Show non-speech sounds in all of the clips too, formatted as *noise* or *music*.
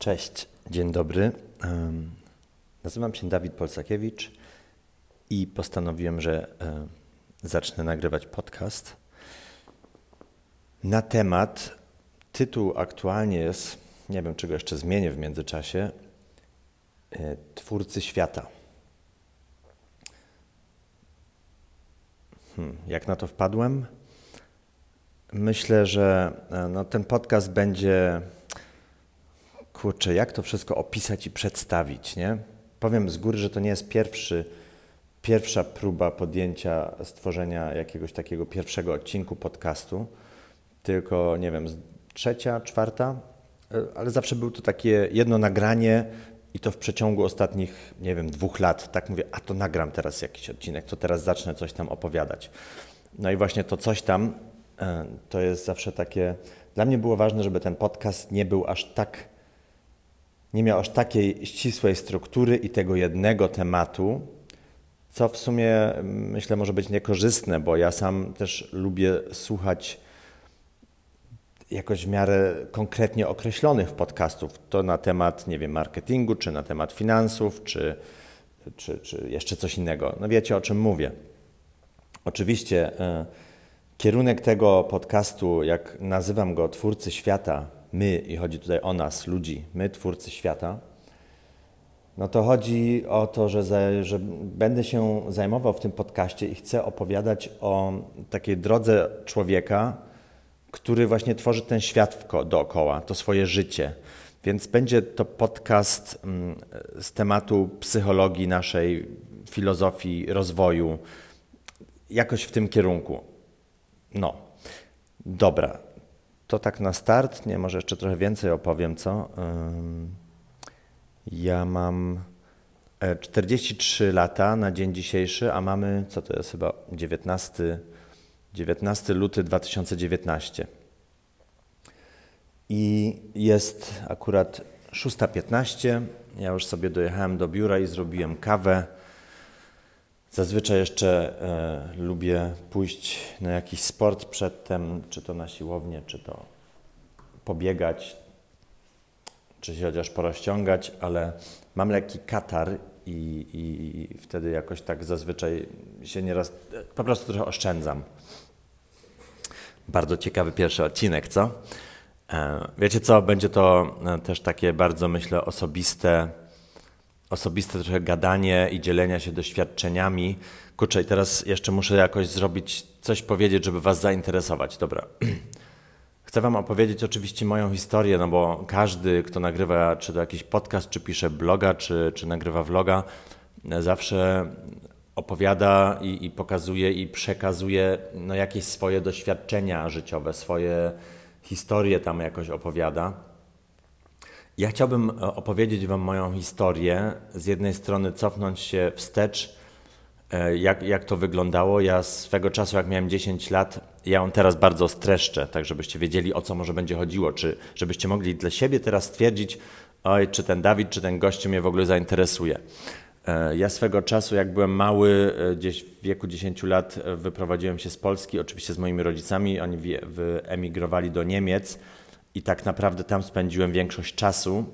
Cześć, dzień dobry. Nazywam się Dawid Polsakiewicz i postanowiłem, że zacznę nagrywać podcast na temat. Tytuł aktualnie jest, nie wiem, czego jeszcze zmienię w międzyczasie, e, Twórcy świata. Hmm, jak na to wpadłem? Myślę, że e, no, ten podcast będzie kurczę, jak to wszystko opisać i przedstawić, nie? Powiem z góry, że to nie jest pierwszy, pierwsza próba podjęcia stworzenia jakiegoś takiego pierwszego odcinku podcastu, tylko, nie wiem, trzecia, czwarta, e, ale zawsze było to takie jedno nagranie i to w przeciągu ostatnich, nie wiem, dwóch lat. Tak mówię, a to nagram teraz jakiś odcinek, to teraz zacznę coś tam opowiadać. No i właśnie to coś tam, e, to jest zawsze takie, dla mnie było ważne, żeby ten podcast nie był aż tak nie miał aż takiej ścisłej struktury i tego jednego tematu, co w sumie myślę może być niekorzystne, bo ja sam też lubię słuchać jakoś w miarę konkretnie określonych podcastów. To na temat, nie wiem, marketingu, czy na temat finansów, czy, czy, czy jeszcze coś innego. No wiecie o czym mówię. Oczywiście e, kierunek tego podcastu, jak nazywam go Twórcy Świata, my, i chodzi tutaj o nas, ludzi, my, twórcy świata, no to chodzi o to, że, za, że będę się zajmował w tym podcaście i chcę opowiadać o takiej drodze człowieka, który właśnie tworzy ten świat dookoła, to swoje życie. Więc będzie to podcast mm, z tematu psychologii naszej, filozofii, rozwoju, jakoś w tym kierunku. No, dobra. To tak na start, nie, może jeszcze trochę więcej opowiem, co? Ja mam 43 e, lata na dzień dzisiejszy, a mamy, co to jest chyba 19, 19 luty 2019. I jest akurat 6.15. Ja już sobie dojechałem do biura i zrobiłem kawę. Zazwyczaj jeszcze e, lubię pójść na jakiś sport przedtem, czy to na siłownię, czy to pobiegać, czy się chociaż porozciągać, ale mam lekki katar i, i, wtedy jakoś tak zazwyczaj się nieraz, po prostu trochę oszczędzam. Bardzo ciekawy pierwszy odcinek, co? E, wiecie co, będzie to e, też takie bardzo, myślę, osobiste osobiste trochę gadanie i dzielenia się doświadczeniami. Kurczę, i teraz jeszcze muszę jakoś zrobić, coś powiedzieć, żeby was zainteresować. Dobra. *clears throat* Chcę wam opowiedzieć oczywiście moją historię, no bo każdy, kto nagrywa czy to jakiś podcast, czy pisze bloga, czy, czy nagrywa vloga, zawsze opowiada i, i pokazuje i przekazuje no, jakieś swoje doświadczenia życiowe, swoje historie tam jakoś opowiada. Ja chciałbym e, opowiedzieć Wam moją historię. Z jednej strony cofnąć się wstecz, e, jak, jak to wyglądało. Ja swego czasu, jak miałem 10 lat, ja ją teraz bardzo streszczę, tak żebyście wiedzieli, o co może będzie chodziło, czy żebyście mogli dla siebie teraz stwierdzić, oj, czy ten Dawid, czy ten gościu mnie w ogóle zainteresuje. E, ja swego czasu, jak byłem mały, gdzieś w wieku 10 lat, wyprowadziłem się z Polski, oczywiście z moimi rodzicami. Oni wyemigrowali do Niemiec i tak naprawdę tam spędziłem większość czasu,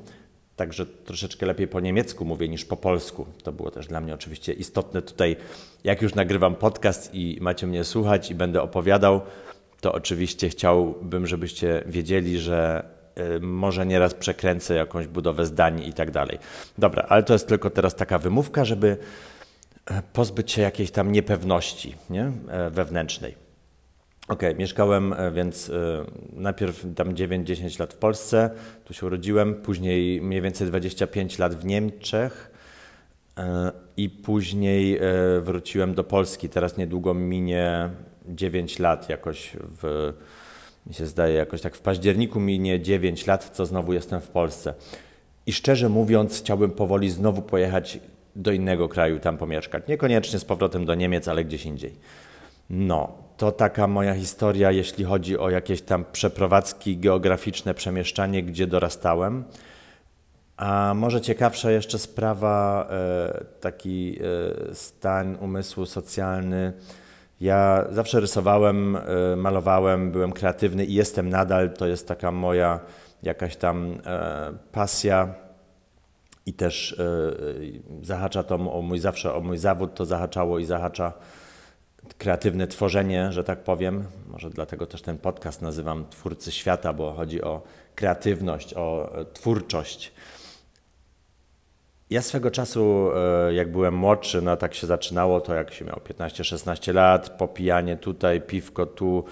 także troszeczkę lepiej po niemiecku mówię niż po polsku. To było też dla mnie oczywiście istotne tutaj, jak już nagrywam podcast i macie mnie słuchać i będę opowiadał, to oczywiście chciałbym, żebyście wiedzieli, że y, może nieraz przekręcę jakąś budowę zdań i tak dalej. Dobra, ale to jest tylko teraz taka wymówka, żeby e, pozbyć się jakiejś tam niepewności nie? E, wewnętrznej. Okej, okay, mieszkałem e, więc e, najpierw tam 9-10 lat w Polsce, tu się urodziłem, później mniej więcej 25 lat w Niemczech e, i później wróciłem do Polski. Teraz niedługo minie 9 lat jakoś w, mi się zdaje, jakoś tak w październiku minie 9 lat, co znowu jestem w Polsce. I szczerze mówiąc, chciałbym powoli znowu pojechać do innego kraju, tam pomieszkać. Niekoniecznie z powrotem do Niemiec, ale gdzieś indziej. No, to taka moja historia, jeśli chodzi o jakieś tam przeprowadzki geograficzne, przemieszczanie, gdzie dorastałem. A może ciekawsza jeszcze sprawa, e, taki e, stan umysłu socjalny. Ja zawsze rysowałem, y, malowałem, byłem kreatywny i jestem nadal. To jest taka moja jakaś tam e, pasja i też e, zahacza to o mój zawsze o mój zawód, to zahaczało i zahacza kreatywne tworzenie, że tak powiem. Może dlatego też ten podcast nazywam Twórcy Świata, bo chodzi o kreatywność, o e, twórczość. Ja swego czasu, e, jak byłem młodszy, no tak się zaczynało, to jak się miał 15-16 lat, popijanie tutaj, piwko tu,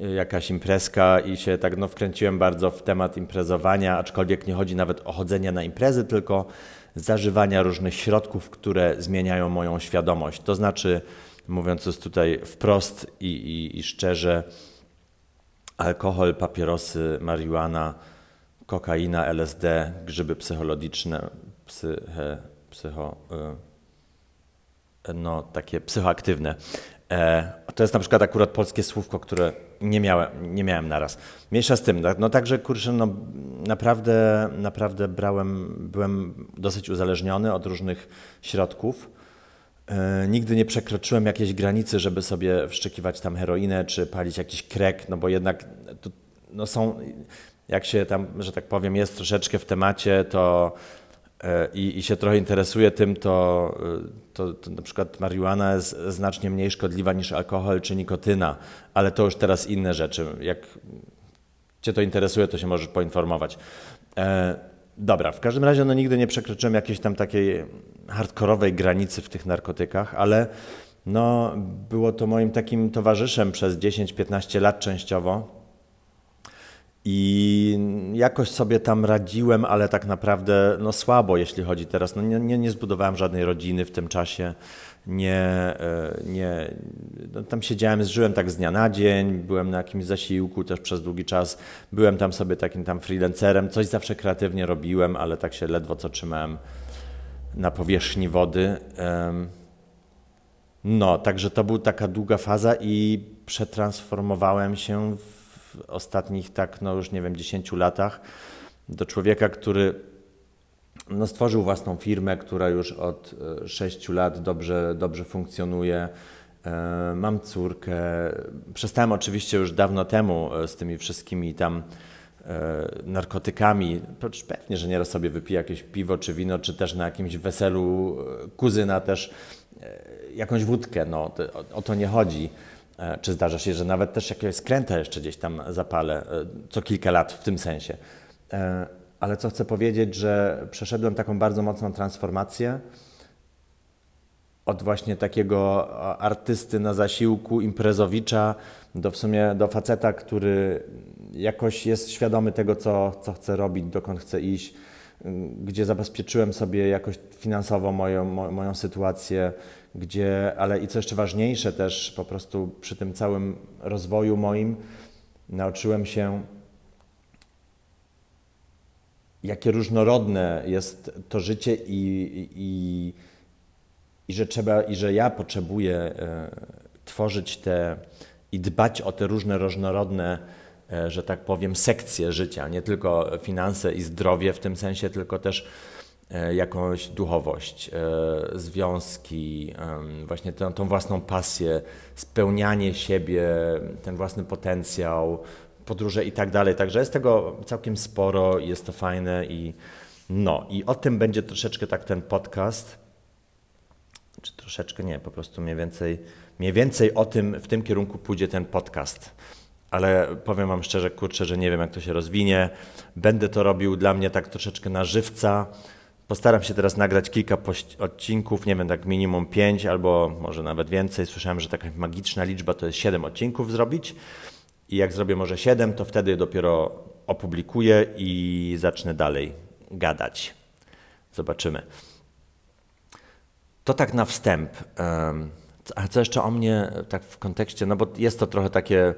e, jakaś imprezka i się tak no, wkręciłem bardzo w temat imprezowania, aczkolwiek nie chodzi nawet o chodzenie na imprezy, tylko zażywania różnych środków, które zmieniają moją świadomość. To znaczy, mówiąc tutaj wprost i, i, i szczerze, alkohol, papierosy, marihuana, kokaina, LSD, grzyby psychologiczne, psyche, psycho, y, no, takie psychoaktywne. E, to jest na przykład akurat polskie słówko, które nie miałem, nie miałem naraz. Mniejsza z tym, no także kurczę, no naprawdę, naprawdę brałem, byłem dosyć uzależniony od różnych środków. E, nigdy nie przekroczyłem jakiejś granicy, żeby sobie wszczykiwać tam heroinę czy palić jakiś krek, no bo jednak to, no są, jak się tam, że tak powiem, jest troszeczkę w temacie, to i, i się trochę interesuje tym, to, e, to, to, na przykład marihuana jest znacznie mniej szkodliwa niż alkohol czy nikotyna, ale to już teraz inne rzeczy. Jak Cię to interesuje, to się możesz poinformować. E, dobra, w każdym razie no, nigdy nie przekroczyłem jakiejś tam takiej hardkorowej granicy w tych narkotykach, ale no, było to moim takim towarzyszem przez 10-15 lat częściowo. I jakoś sobie tam radziłem, ale tak naprawdę no słabo, jeśli chodzi teraz. No nie, nie, nie zbudowałem żadnej rodziny w tym czasie. Nie, e, nie, no tam siedziałem, żyłem tak z dnia na dzień, byłem na jakimś zasiłku też przez długi czas. Byłem tam sobie takim tam freelancerem, coś zawsze kreatywnie robiłem, ale tak się ledwo co trzymałem na powierzchni wody. No, także to była taka długa faza i przetransformowałem się w ostatnich tak, no już nie wiem, 10 latach do człowieka, który no, stworzył własną firmę, która już od 6 e, lat dobrze, dobrze funkcjonuje. E, mam córkę. Przestałem oczywiście już dawno temu e, z tymi wszystkimi tam narkotykami. Pewnie, że nieraz sobie wypiję jakieś piwo czy wino, czy też na jakimś weselu kuzyna też jakąś wódkę. No, o to nie chodzi. E, czy zdarza się, że nawet też jakiegoś skręta jeszcze gdzieś tam zapalę e, co kilka lat w tym sensie. E, ale co chcę powiedzieć, że przeszedłem taką bardzo mocną transformację od właśnie takiego artysty na zasiłku, imprezowicza, do w sumie do faceta, który jakoś jest świadomy tego, co, co chce robić, dokąd chce iść, gdzie zabezpieczyłem sobie jakoś finansowo moją, moją sytuację, gdzie, ale i co jeszcze ważniejsze też po prostu przy tym całym rozwoju moim nauczyłem się jakie różnorodne jest to życie i, i, i że trzeba, i że ja potrzebuję e, tworzyć te i dbać o te różne różnorodne, e, że tak powiem, sekcje życia, nie tylko finanse i zdrowie w tym sensie, tylko też jakąś duchowość, e, związki, właśnie tę, tą własną pasję, spełnianie siebie, ten własny potencjał, podróże i tak dalej. Także jest tego całkiem sporo jest to fajne i no i o tym będzie troszeczkę tak ten podcast. Czy troszeczkę nie, po prostu mniej więcej, mniej więcej o tym, w tym kierunku pójdzie ten podcast. Ale powiem Wam szczerze, kurczę, że nie wiem, jak to się rozwinie. Będę to robił dla mnie tak troszeczkę na żywca Postaram się teraz nagrać kilka odcinków, nie wiem, tak minimum pięć albo może nawet więcej. Słyszałem, że taka magiczna liczba to jest siedem odcinków zrobić. I jak zrobię może siedem, to wtedy dopiero opublikuję i zacznę dalej gadać. Zobaczymy. To tak na wstęp. A co jeszcze o mnie, tak w kontekście, no bo jest to trochę takie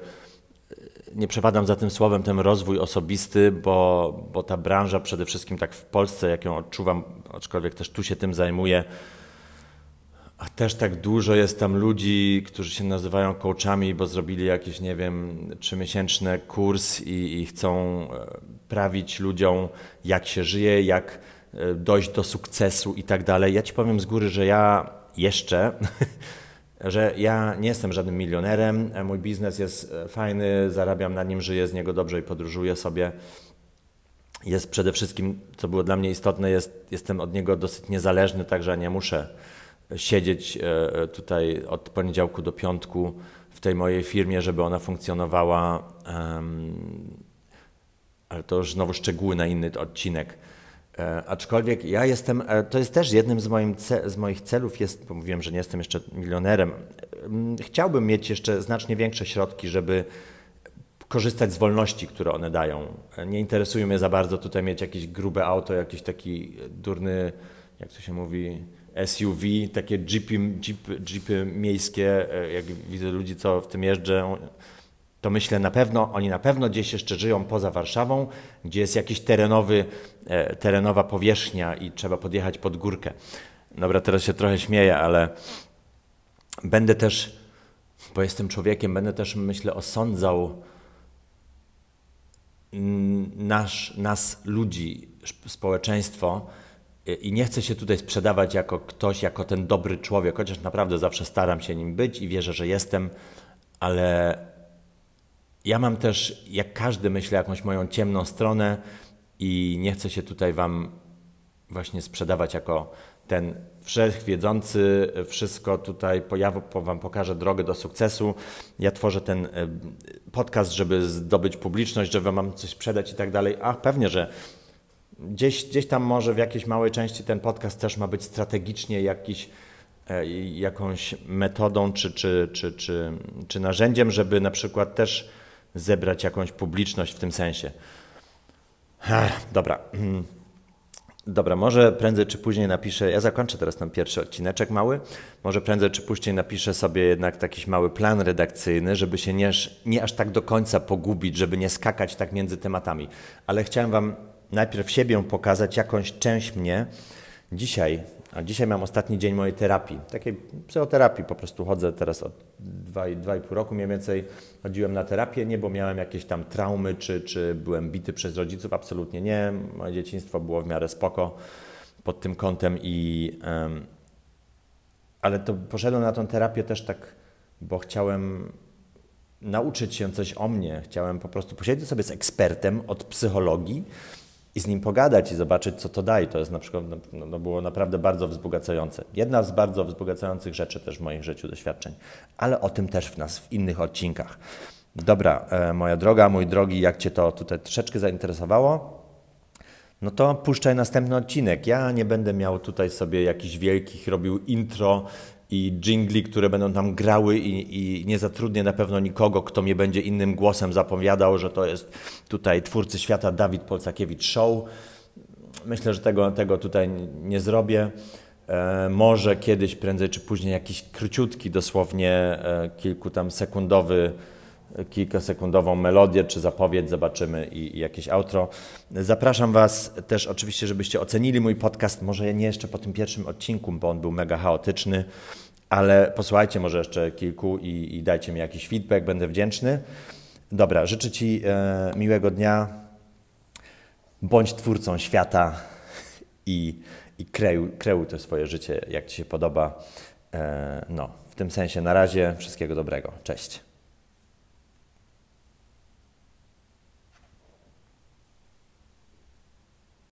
nie przepadam za tym słowem, ten rozwój osobisty, bo, bo ta branża przede wszystkim tak w Polsce, jak ją odczuwam, aczkolwiek też tu się tym zajmuję, a też tak dużo jest tam ludzi, którzy się nazywają coachami, bo zrobili jakiś, nie wiem, trzymiesięczny kurs i, i chcą e, prawić ludziom, jak się żyje, jak e, dojść do sukcesu i tak dalej. Ja ci powiem z góry, że ja jeszcze *laughs* że ja nie jestem żadnym milionerem, mój biznes jest fajny, zarabiam na nim, żyję z niego dobrze i podróżuję sobie. Jest przede wszystkim, co było dla mnie istotne, jest, jestem od niego dosyć niezależny, także nie muszę siedzieć e, tutaj od poniedziałku do piątku w tej mojej firmie, żeby ona funkcjonowała. Ale to już znowu szczegóły na inny odcinek. E, aczkolwiek ja jestem, e, to jest też jednym z, moim, z moich celów, jest, bo mówiłem, że nie jestem jeszcze milionerem. Chciałbym mieć jeszcze znacznie większe środki, żeby korzystać z wolności, które one dają. Nie interesuje mnie za bardzo tutaj mieć jakieś grube auto, jakiś taki durny, jak to się mówi, SUV, takie jeepy, jeepy, miejskie, e, jak widzę ludzi, co w tym jeżdżą, to myślę na pewno, oni na pewno gdzieś jeszcze żyją poza Warszawą, gdzie jest jakiś terenowy, e, terenowa powierzchnia i trzeba podjechać pod górkę. Dobra, teraz się trochę śmieję, ale będę też, bo jestem człowiekiem, będę też, myślę, osądzał nasz, nas, ludzi, społeczeństwo, i nie chcę się tutaj sprzedawać jako ktoś, jako ten dobry człowiek, chociaż naprawdę zawsze staram się nim być i wierzę, że jestem, ale ja mam też, jak każdy, myślę, jakąś moją ciemną stronę i nie chcę się tutaj Wam właśnie sprzedawać jako ten wszechwiedzący, wszystko tutaj pojawu, Wam pokażę drogę do sukcesu. Ja tworzę ten e, podcast, żeby zdobyć publiczność, żeby Wam coś sprzedać i tak dalej. A pewnie, że Gdzieś, gdzieś tam może w jakiejś małej części ten podcast też ma być strategicznie jakiś, e, jakąś metodą czy, czy, czy, czy, czy narzędziem, żeby na przykład też zebrać jakąś publiczność w tym sensie. Ech, dobra. Dobra, może prędzej czy później napiszę, ja zakończę teraz ten pierwszy odcineczek mały, może prędzej czy później napiszę sobie jednak taki mały plan redakcyjny, żeby się nie, nie aż tak do końca pogubić, żeby nie skakać tak między tematami. Ale chciałem Wam najpierw siebie pokazać, jakąś część mnie. Dzisiaj, a dzisiaj mam ostatni dzień mojej terapii, takiej psychoterapii, po prostu chodzę teraz od 2,5 roku mniej więcej chodziłem na terapię, nie bo miałem jakieś tam traumy, czy, czy byłem bity przez rodziców, absolutnie nie. Moje dzieciństwo było w miarę spoko pod tym kątem i um, ale to poszedłem na tą terapię też tak, bo chciałem nauczyć się coś o mnie, chciałem po prostu posiedzieć sobie z ekspertem od psychologii, i z nim pogadać i zobaczyć, co to daje. To jest na przykład, no, no było naprawdę bardzo wzbogacające. Jedna z bardzo wzbogacających rzeczy też w moim życiu, doświadczeń, ale o tym też w nas, w innych odcinkach. Dobra, e, moja droga, mój drogi, jak Cię to tutaj troszeczkę zainteresowało, no to puszczaj następny odcinek. Ja nie będę miał tutaj sobie jakichś wielkich, robił intro i jingli, które będą tam grały i, i, nie zatrudnię na pewno nikogo, kto mnie będzie innym głosem zapowiadał, że to jest tutaj twórcy świata Dawid Polcakiewicz Show. Myślę, że tego, tego tutaj nie zrobię. E, może kiedyś, prędzej czy później, jakiś króciutki, dosłownie e, kilku tam sekundowy kilkasekundową melodię czy zapowiedź, zobaczymy i, i, jakieś outro. Zapraszam Was też oczywiście, żebyście ocenili mój podcast, może nie jeszcze po tym pierwszym odcinku, bo on był mega chaotyczny, ale posłuchajcie może jeszcze kilku i, i dajcie mi jakiś feedback, będę wdzięczny. Dobra, życzę Ci e, miłego dnia. Bądź twórcą świata i, i kreuj, kreuj to swoje życie, jak Ci się podoba. E, no, w tym sensie na razie wszystkiego dobrego. Cześć.